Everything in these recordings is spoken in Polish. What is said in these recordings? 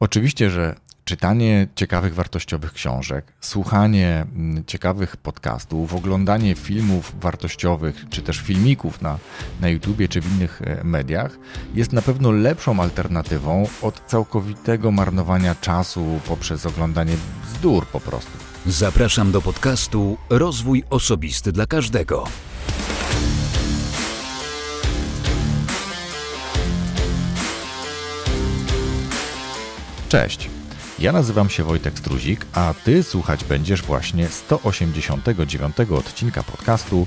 Oczywiście, że czytanie ciekawych, wartościowych książek, słuchanie mm, ciekawych podcastów, oglądanie filmów wartościowych, czy też filmików na, na YouTubie, czy w innych e, mediach jest na pewno lepszą alternatywą od całkowitego marnowania czasu poprzez oglądanie bzdur po prostu. Zapraszam do podcastu Rozwój Osobisty dla Każdego. Cześć. Ja nazywam się Wojtek Struzik, a Ty słuchać będziesz właśnie 189 odcinka podcastu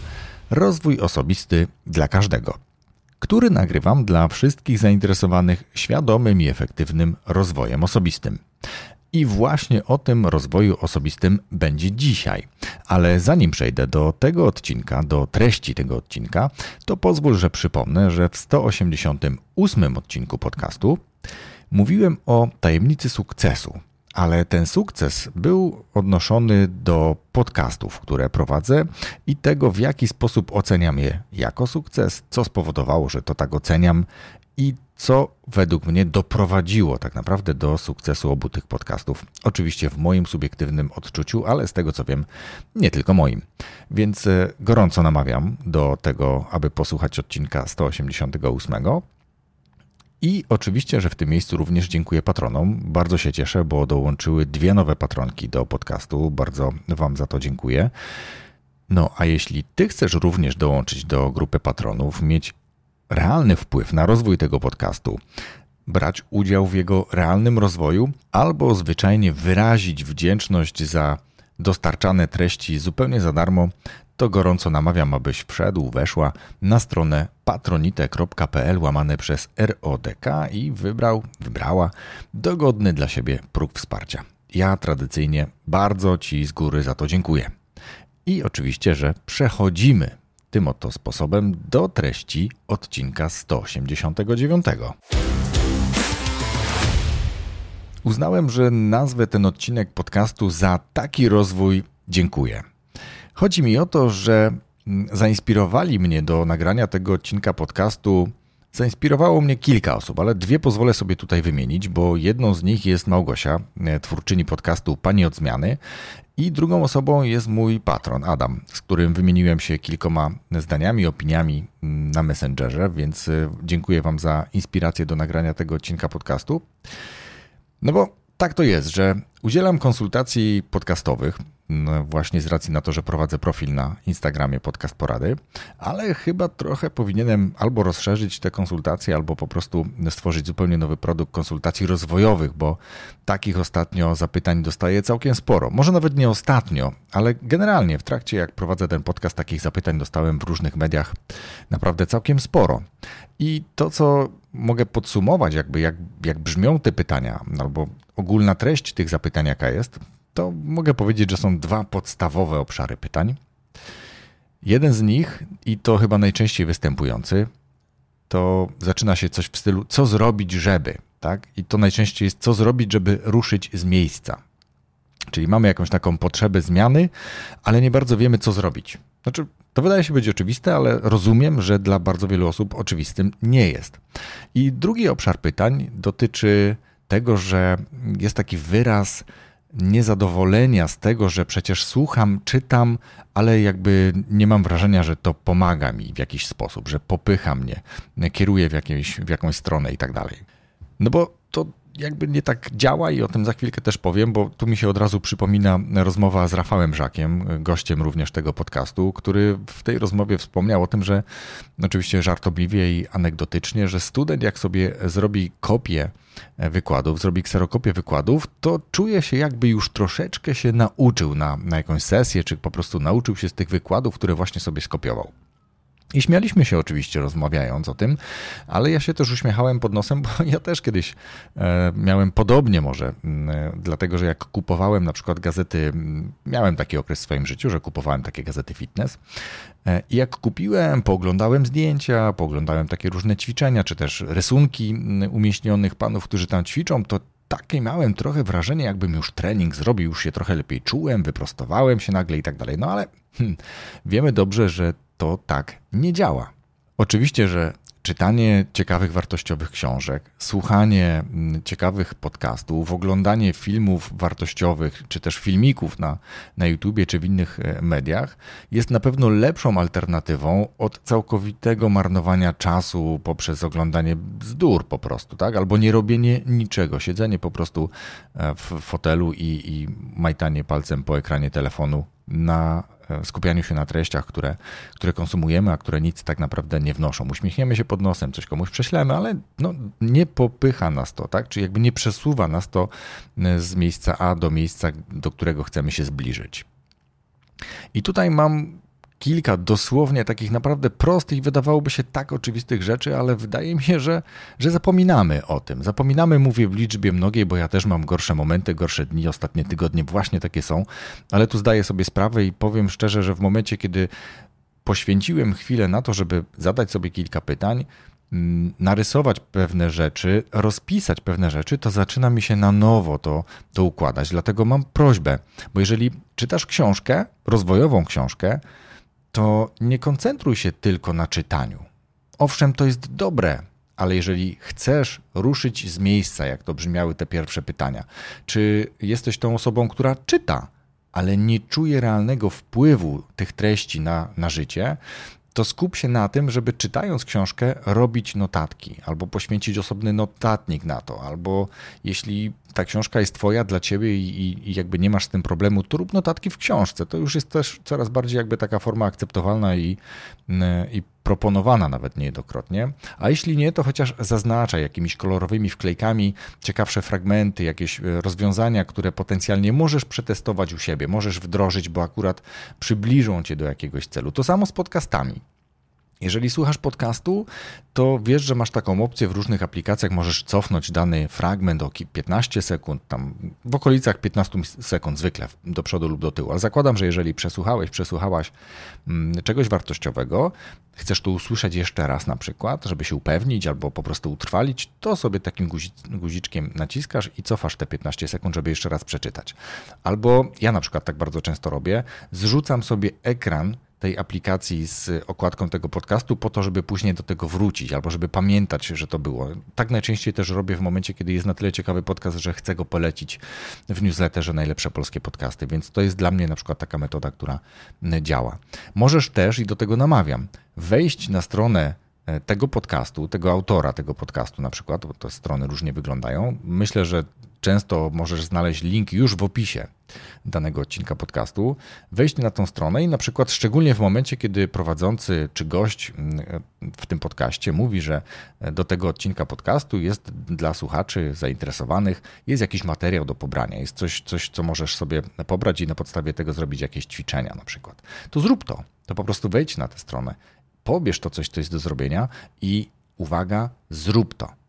Rozwój Osobisty dla Każdego, który nagrywam dla wszystkich zainteresowanych świadomym i efektywnym rozwojem osobistym. I właśnie o tym rozwoju osobistym będzie dzisiaj. Ale zanim przejdę do tego odcinka, do treści tego odcinka, to pozwól, że przypomnę, że w 188 odcinku podcastu Mówiłem o tajemnicy sukcesu, ale ten sukces był odnoszony do podcastów, które prowadzę i tego, w jaki sposób oceniam je jako sukces, co spowodowało, że to tak oceniam i co według mnie doprowadziło tak naprawdę do sukcesu obu tych podcastów. Oczywiście w moim subiektywnym odczuciu, ale z tego co wiem, nie tylko moim. Więc e, gorąco namawiam do tego, aby posłuchać odcinka 188 i oczywiście, że w tym miejscu również dziękuję patronom. Bardzo się cieszę, bo dołączyły dwie nowe patronki do podcastu. Bardzo Wam za to dziękuję. No a jeśli Ty chcesz również dołączyć do grupy patronów, mieć realny wpływ na rozwój tego podcastu, brać udział w jego realnym rozwoju, albo zwyczajnie wyrazić wdzięczność za dostarczane treści zupełnie za darmo, to gorąco namawiam, abyś wszedł, weszła na stronę patronite.pl łamane przez RODK i wybrał, wybrała dogodny dla siebie próg wsparcia. Ja tradycyjnie bardzo Ci z góry za to dziękuję. I oczywiście, że przechodzimy tym oto sposobem do treści odcinka 189. Uznałem, że nazwę ten odcinek podcastu za taki rozwój dziękuję. Chodzi mi o to, że mm, zainspirowali mnie do nagrania tego odcinka podcastu. Zainspirowało mnie kilka osób, ale dwie pozwolę sobie tutaj wymienić, bo jedną z nich jest Małgosia, e, twórczyni podcastu Pani od Zmiany, i drugą osobą jest mój patron Adam, z którym wymieniłem się kilkoma zdaniami, opiniami mm, na Messengerze, więc e, dziękuję Wam za inspirację do nagrania tego odcinka podcastu. No bo tak to jest, że udzielam konsultacji podcastowych, właśnie z racji na to, że prowadzę profil na Instagramie Podcast Porady, ale chyba trochę powinienem albo rozszerzyć te konsultacje, albo po prostu stworzyć zupełnie nowy produkt konsultacji rozwojowych, bo takich ostatnio zapytań dostaję całkiem sporo. Może nawet nie ostatnio, ale generalnie w trakcie jak prowadzę ten podcast, takich zapytań dostałem w różnych mediach naprawdę całkiem sporo. I to, co mogę podsumować, jakby jak, jak brzmią te pytania, albo ogólna treść tych zapytań, jaka jest, to mogę powiedzieć, że są dwa podstawowe obszary pytań. Jeden z nich, i to chyba najczęściej występujący, to zaczyna się coś w stylu, co zrobić, żeby, tak? I to najczęściej jest, co zrobić, żeby ruszyć z miejsca. Czyli mamy jakąś taką potrzebę zmiany, ale nie bardzo wiemy, co zrobić. Znaczy, to wydaje się być oczywiste, ale rozumiem, że dla bardzo wielu osób oczywistym nie jest. I drugi obszar pytań dotyczy tego, że jest taki wyraz niezadowolenia z tego, że przecież słucham, czytam, ale jakby nie mam wrażenia, że to pomaga mi w jakiś sposób, że popycha mnie, kieruje w, jakieś, w jakąś stronę i tak dalej. No bo to jakby nie tak działa i o tym za chwilkę też powiem, bo tu mi się od razu przypomina rozmowa z Rafałem Żakiem, gościem również tego podcastu, który w tej rozmowie wspomniał o tym, że oczywiście żartobliwie i anegdotycznie, że student jak sobie zrobi kopię wykładów, zrobi kserokopię wykładów, to czuje się jakby już troszeczkę się nauczył na, na jakąś sesję, czy po prostu nauczył się z tych wykładów, które właśnie sobie skopiował. I śmialiśmy się oczywiście rozmawiając o tym, ale ja się też uśmiechałem pod nosem, bo ja też kiedyś e, miałem podobnie może, dlatego że jak kupowałem na przykład gazety, miałem taki okres w swoim życiu, że kupowałem takie gazety fitness e, i jak kupiłem, pooglądałem zdjęcia, pooglądałem takie różne ćwiczenia, czy też rysunki umieśnionych panów, którzy tam ćwiczą, to takie miałem trochę wrażenie, jakbym już trening zrobił, już się trochę lepiej czułem, wyprostowałem się nagle i tak dalej. No ale hmm, wiemy dobrze, że to tak nie działa. Oczywiście, że czytanie ciekawych, wartościowych książek, słuchanie mm, ciekawych podcastów, oglądanie filmów wartościowych, czy też filmików na, na YouTubie, czy w innych e, mediach, jest na pewno lepszą alternatywą od całkowitego marnowania czasu poprzez oglądanie bzdur po prostu, tak? Albo nie robienie niczego, siedzenie po prostu e, w fotelu i, i majtanie palcem po ekranie telefonu na E, skupianiu się na treściach, które, które konsumujemy, a które nic tak naprawdę nie wnoszą. Uśmiechniemy się pod nosem, coś komuś prześlemy, ale no, nie popycha nas to, tak? Czyli jakby nie przesuwa nas to e, z miejsca A do miejsca, do którego chcemy się zbliżyć. I tutaj mam kilka dosłownie takich naprawdę prostych, wydawałoby się tak oczywistych rzeczy, ale wydaje mi się, że, że zapominamy o tym. Zapominamy, mówię w liczbie mnogiej, bo ja też mam gorsze momenty, gorsze dni, ostatnie tygodnie właśnie takie są, ale tu zdaję sobie sprawę i powiem szczerze, że w momencie, kiedy poświęciłem chwilę na to, żeby zadać sobie kilka pytań, mm, narysować pewne rzeczy, rozpisać pewne rzeczy, to zaczyna mi się na nowo to, to układać. Dlatego mam prośbę, bo jeżeli czytasz książkę, rozwojową książkę, to nie koncentruj się tylko na czytaniu. Owszem, to jest dobre, ale jeżeli chcesz ruszyć z miejsca, jak to brzmiały te pierwsze pytania, czy jesteś tą osobą, która czyta, ale nie czuje realnego wpływu tych treści na, na życie, to skup się na tym, żeby czytając książkę robić notatki, albo poświęcić osobny notatnik na to, albo jeśli ta książka jest twoja dla ciebie i, i, jakby nie masz z tym problemu, to rób notatki w książce. To już jest też coraz bardziej jakby taka forma akceptowalna i, i proponowana nawet niejednokrotnie. A jeśli nie, to chociaż zaznaczaj jakimiś kolorowymi wklejkami ciekawsze fragmenty, jakieś e, rozwiązania, które potencjalnie możesz przetestować u siebie, możesz wdrożyć, bo akurat przybliżą cię do jakiegoś celu. To samo z podcastami. Jeżeli słuchasz podcastu, to wiesz, że masz taką opcję w różnych aplikacjach, możesz cofnąć dany fragment o 15 sekund, tam w okolicach 15 sekund zwykle do przodu lub do tyłu. Ale zakładam, że jeżeli przesłuchałeś, przesłuchałaś mm, czegoś wartościowego, chcesz to usłyszeć jeszcze raz na przykład, żeby się upewnić albo po prostu utrwalić, to sobie takim guziczkiem naciskasz i cofasz te 15 sekund, żeby jeszcze raz przeczytać. Albo ja na przykład tak bardzo często robię, zrzucam sobie ekran tej aplikacji z okładką tego podcastu po to, żeby później do tego wrócić albo żeby pamiętać, że to było. Tak najczęściej też robię w momencie, kiedy jest na tyle ciekawy podcast, że chcę go polecić w newsletterze najlepsze polskie podcasty, więc to jest dla mnie na przykład taka metoda, która działa. Możesz też, i do tego namawiam, wejść na stronę tego podcastu, tego autora tego podcastu na przykład, bo te strony różnie wyglądają. Myślę, że często możesz znaleźć link już w opisie danego odcinka podcastu, wejść na tą stronę i na przykład szczególnie w momencie, kiedy prowadzący czy gość mm, w tym podcaście mówi, że do tego odcinka podcastu jest dla słuchaczy zainteresowanych, jest jakiś materiał do pobrania, jest coś, coś co możesz sobie pobrać i na podstawie tego zrobić jakieś ćwiczenia na przykład. To zrób to. To po prostu wejdź na tę stronę, pobierz to coś, co jest do zrobienia i uwaga, zrób to.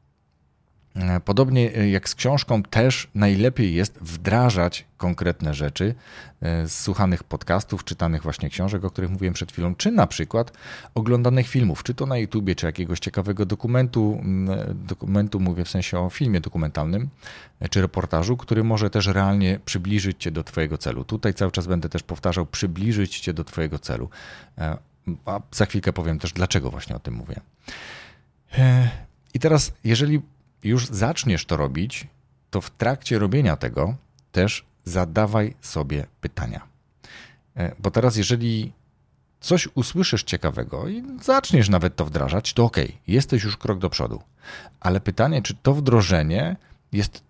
E, podobnie e, jak z książką, też najlepiej jest wdrażać konkretne rzeczy e, z słuchanych podcastów, czytanych właśnie książek, o których mówiłem przed chwilą, czy na przykład oglądanych filmów, czy to na YouTubie, czy jakiegoś ciekawego dokumentu, dokumentu mówię w sensie o filmie dokumentalnym, czy reportażu, który może też realnie przybliżyć Cię do Twojego celu. Tutaj cały czas będę też powtarzał, przybliżyć Cię do Twojego celu. A za chwilkę powiem też, dlaczego właśnie o tym mówię. I teraz, jeżeli już zaczniesz to robić, to w trakcie robienia tego też zadawaj sobie pytania. E, bo teraz, jeżeli coś usłyszysz ciekawego i zaczniesz nawet to wdrażać, to ok, jesteś już krok do przodu. Ale pytanie, czy to wdrożenie jest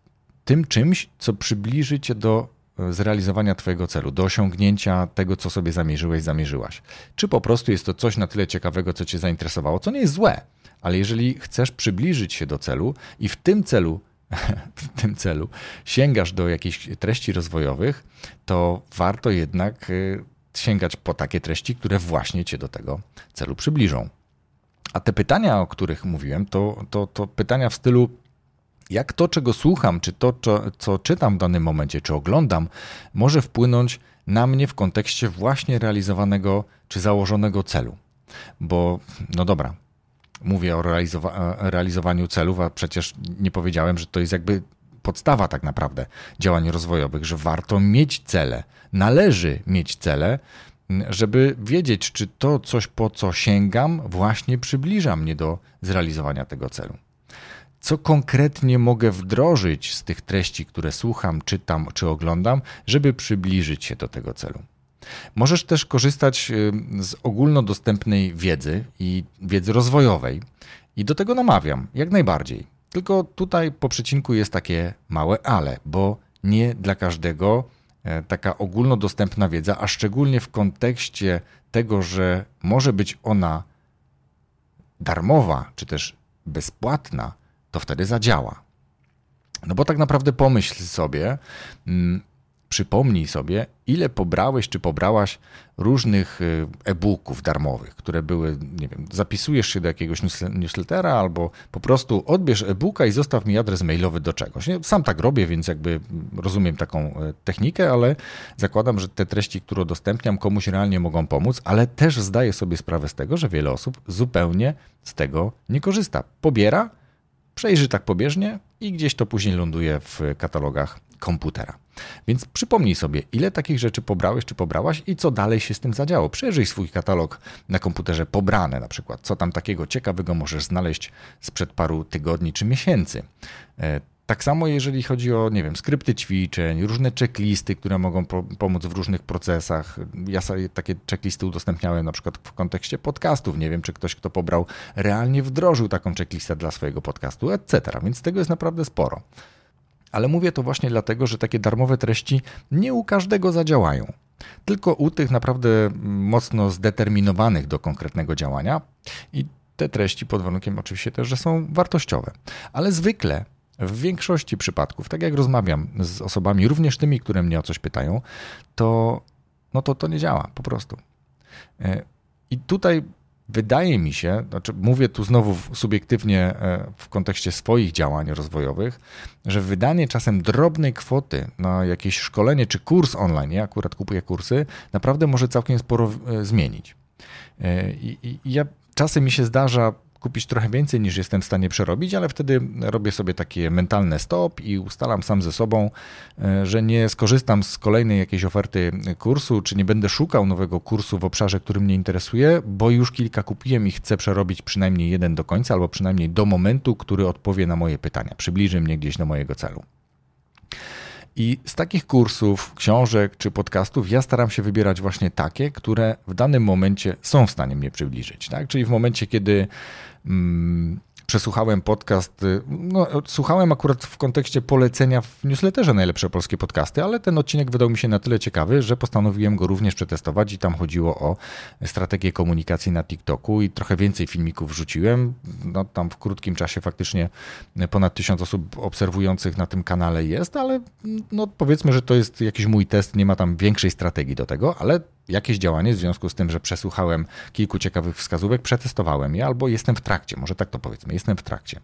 tym czymś, co przybliży cię do e, zrealizowania Twojego celu, do osiągnięcia tego, co sobie zamierzyłeś, zamierzyłaś. Czy po prostu jest to coś na tyle ciekawego, co Cię zainteresowało, co nie jest złe, ale jeżeli chcesz przybliżyć się do celu i w tym celu w tym celu sięgasz do jakichś treści rozwojowych, to warto jednak y, sięgać po takie treści, które właśnie cię do tego celu przybliżą. A te pytania, o których mówiłem, to, to, to pytania w stylu, jak to, czego słucham, czy to, co, co czytam w danym momencie, czy oglądam, może wpłynąć na mnie w kontekście właśnie realizowanego czy założonego celu. Bo, no dobra, mówię o realizowa realizowaniu celów, a przecież nie powiedziałem, że to jest jakby podstawa tak naprawdę działań rozwojowych, że warto mieć cele, należy mieć cele, żeby wiedzieć, czy to coś, po co sięgam, właśnie przybliża mnie do zrealizowania tego celu. Co konkretnie mogę wdrożyć z tych treści, które słucham, czytam czy oglądam, żeby przybliżyć się do tego celu. Możesz też korzystać z ogólnodostępnej wiedzy i wiedzy rozwojowej, i do tego namawiam, jak najbardziej. Tylko tutaj po przecinku jest takie małe ale, bo nie dla każdego e, taka ogólnodostępna wiedza, a szczególnie w kontekście tego, że może być ona darmowa czy też bezpłatna, to wtedy zadziała. No bo tak naprawdę pomyśl sobie, mm, przypomnij sobie, ile pobrałeś czy pobrałaś różnych y, e-booków darmowych, które były, nie wiem, zapisujesz się do jakiegoś newslettera albo po prostu odbierz e-booka i zostaw mi adres mailowy do czegoś. Sam tak robię, więc jakby rozumiem taką e, technikę, ale zakładam, że te treści, które udostępniam, komuś realnie mogą pomóc, ale też zdaję sobie sprawę z tego, że wiele osób zupełnie z tego nie korzysta. Pobiera, przejrzy tak pobieżnie i gdzieś to później ląduje w katalogach komputera. Więc przypomnij sobie, ile takich rzeczy pobrałeś czy pobrałaś i co dalej się z tym zadziało. Przejrzyj swój katalog na komputerze pobrane na przykład, co tam takiego ciekawego możesz znaleźć sprzed paru tygodni czy miesięcy. Tak samo jeżeli chodzi o, nie wiem, skrypty ćwiczeń, różne checklisty, które mogą po pomóc w różnych procesach. Ja sobie takie checklisty udostępniałem na przykład w kontekście podcastów. Nie wiem, czy ktoś, kto pobrał, realnie wdrożył taką checklistę dla swojego podcastu, etc. Więc tego jest naprawdę sporo ale mówię to właśnie dlatego, że takie darmowe treści nie u każdego zadziałają. Tylko u tych naprawdę mocno zdeterminowanych do konkretnego działania i te treści pod warunkiem oczywiście też, że są wartościowe. Ale zwykle w większości przypadków, tak jak rozmawiam z osobami, również tymi, które mnie o coś pytają, to no to, to nie działa po prostu. E, I tutaj Wydaje mi się, znaczy mówię tu znowu subiektywnie e, w kontekście swoich działań rozwojowych, że wydanie czasem drobnej kwoty na jakieś szkolenie czy kurs online, ja akurat kupuję kursy, naprawdę może całkiem sporo e, zmienić. I, i ja czasem mi się zdarza kupić trochę więcej niż jestem w stanie przerobić, ale wtedy robię sobie takie mentalne stop i ustalam sam ze sobą, e, że nie skorzystam z kolejnej jakiejś oferty kursu, czy nie będę szukał nowego kursu w obszarze, który mnie interesuje, bo już kilka kupiłem i chcę przerobić przynajmniej jeden do końca, albo przynajmniej do momentu, który odpowie na moje pytania, przybliży mnie gdzieś do mojego celu. I z takich kursów, książek czy podcastów ja staram się wybierać właśnie takie, które w danym momencie są w stanie mnie przybliżyć. Tak? Czyli w momencie, kiedy mm, przesłuchałem podcast, y, no, słuchałem akurat w kontekście polecenia w newsletterze najlepsze polskie podcasty, ale ten odcinek wydał mi się na tyle ciekawy, że postanowiłem go również przetestować i tam chodziło o strategię komunikacji na TikToku i trochę więcej filmików wrzuciłem. No, tam w krótkim czasie faktycznie ponad tysiąc osób obserwujących na tym kanale jest, ale no, powiedzmy, że to jest jakiś mój test, nie ma tam większej strategii do tego, ale jakieś działanie w związku z tym, że przesłuchałem kilku ciekawych wskazówek, przetestowałem je albo jestem w trakcie, może tak to powiedzmy, jestem w trakcie.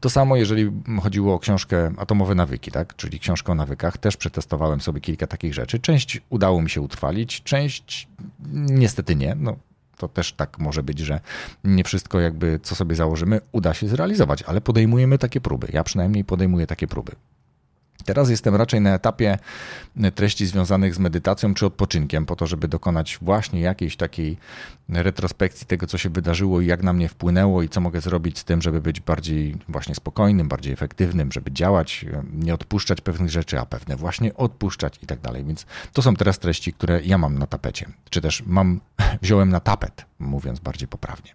To samo, jeżeli chodziło o książkę Atomowe Nawyki, tak? czyli książkę o nawykach, też przetestowałem sobie kilka takich rzeczy. Część udało mi się utrwalić, część niestety nie. No, to też tak może być, że nie wszystko jakby co sobie założymy uda się zrealizować, ale podejmujemy takie próby. Ja przynajmniej podejmuję takie próby. Teraz jestem raczej na etapie treści związanych z medytacją czy odpoczynkiem, po to, żeby dokonać właśnie jakiejś takiej retrospekcji tego, co się wydarzyło i jak na mnie wpłynęło i co mogę zrobić z tym, żeby być bardziej właśnie spokojnym, bardziej efektywnym, żeby działać, nie odpuszczać pewnych rzeczy, a pewne właśnie odpuszczać i tak dalej. Więc to są teraz treści, które ja mam na tapecie, czy też mam, wziąłem na tapet, mówiąc bardziej poprawnie.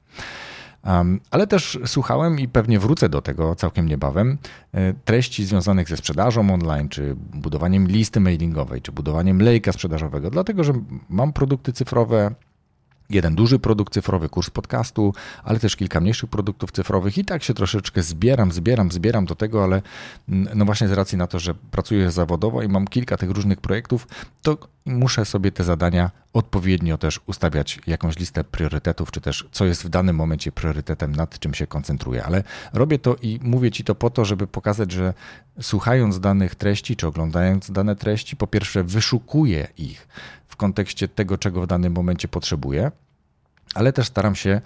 Ale też słuchałem i pewnie wrócę do tego całkiem niebawem e, treści związanych ze sprzedażą online, czy budowaniem listy mailingowej, czy budowaniem lejka sprzedażowego, dlatego że mam produkty cyfrowe, jeden duży produkt cyfrowy, kurs podcastu, ale też kilka mniejszych produktów cyfrowych i tak się troszeczkę zbieram, zbieram, zbieram do tego, ale mm, no właśnie z racji na to, że pracuję zawodowo i mam kilka tych różnych projektów, to muszę sobie te zadania odpowiednio też ustawiać jakąś listę priorytetów, czy też co jest w danym momencie priorytetem, nad czym się koncentruję. Ale robię to i mówię Ci to po to, żeby pokazać, że słuchając danych treści, czy oglądając dane treści, po pierwsze wyszukuję ich w kontekście tego, czego w danym momencie potrzebuję, ale też staram się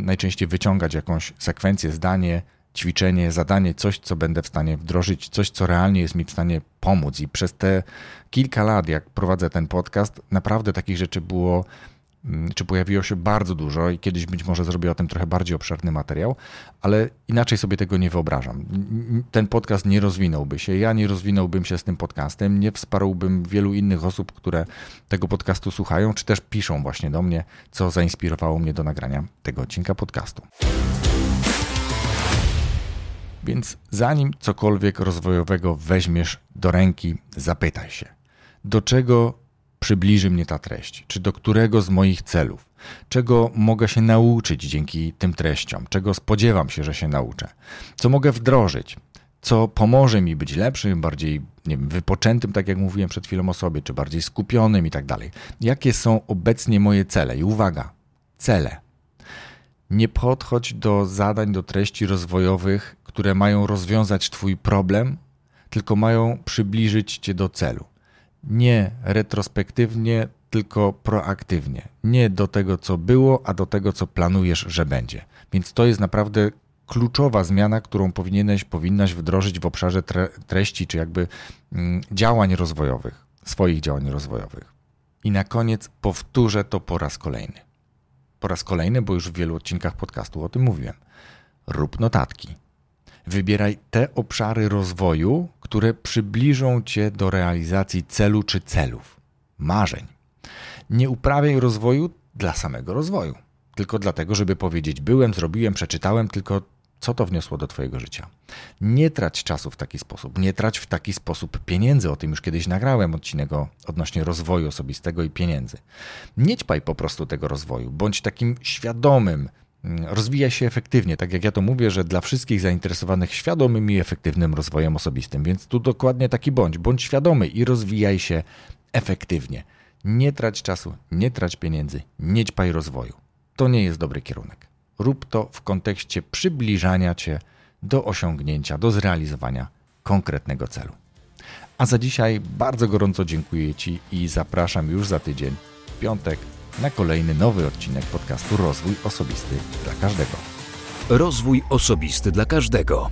najczęściej wyciągać jakąś sekwencję, zdanie, ćwiczenie, zadanie, coś, co będę w stanie wdrożyć, coś, co realnie jest mi w stanie pomóc. I przez te kilka lat, jak prowadzę ten podcast, naprawdę takich rzeczy było czy pojawiło się bardzo dużo i kiedyś być może zrobię o tym trochę bardziej obszerny materiał, ale inaczej sobie tego nie wyobrażam. Ten podcast nie rozwinąłby się, ja nie rozwinąłbym się z tym podcastem, nie wsparłbym wielu innych osób, które tego podcastu słuchają, czy też piszą właśnie do mnie, co zainspirowało mnie do nagrania tego odcinka podcastu. Więc zanim cokolwiek rozwojowego weźmiesz do ręki, zapytaj się, do czego przybliży mnie ta treść, czy do którego z moich celów, czego mogę się nauczyć dzięki tym treściom, czego spodziewam się, że się nauczę, co mogę wdrożyć, co pomoże mi być lepszym, bardziej nie wiem, wypoczętym, tak jak mówiłem przed chwilą o sobie, czy bardziej skupionym i tak dalej. Jakie są obecnie moje cele? I uwaga, cele. Nie podchodź do zadań, do treści rozwojowych, które mają rozwiązać Twój problem, tylko mają przybliżyć Cię do celu nie retrospektywnie, tylko proaktywnie. Nie do tego, co było, a do tego, co planujesz, że będzie. Więc to jest naprawdę kluczowa zmiana, którą powinieneś, powinnaś wdrożyć w obszarze tre treści, czy jakby mm, działań rozwojowych, swoich działań rozwojowych. I na koniec powtórzę to po raz kolejny. Po raz kolejny, bo już w wielu odcinkach podcastu o tym mówiłem. Rób notatki Wybieraj te obszary rozwoju, które przybliżą cię do realizacji celu czy celów, marzeń. Nie uprawiaj rozwoju dla samego rozwoju, tylko dlatego, żeby powiedzieć: Byłem, zrobiłem, przeczytałem, tylko co to wniosło do Twojego życia. Nie trać czasu w taki sposób, nie trać w taki sposób pieniędzy. O tym już kiedyś nagrałem odcinek odnośnie rozwoju osobistego i pieniędzy. Nie ćpaj po prostu tego rozwoju, bądź takim świadomym, rozwija się efektywnie. Tak jak ja to mówię, że dla wszystkich zainteresowanych świadomym i efektywnym rozwojem osobistym. Więc tu dokładnie taki bądź. Bądź świadomy i rozwijaj się efektywnie. Nie trać czasu, nie trać pieniędzy, nie ćpaj rozwoju. To nie jest dobry kierunek. Rób to w kontekście przybliżania cię do osiągnięcia, do zrealizowania konkretnego celu. A za dzisiaj bardzo gorąco dziękuję Ci i zapraszam już za tydzień, w piątek, na kolejny nowy odcinek podcastu Rozwój Osobisty dla Każdego. Rozwój Osobisty dla Każdego.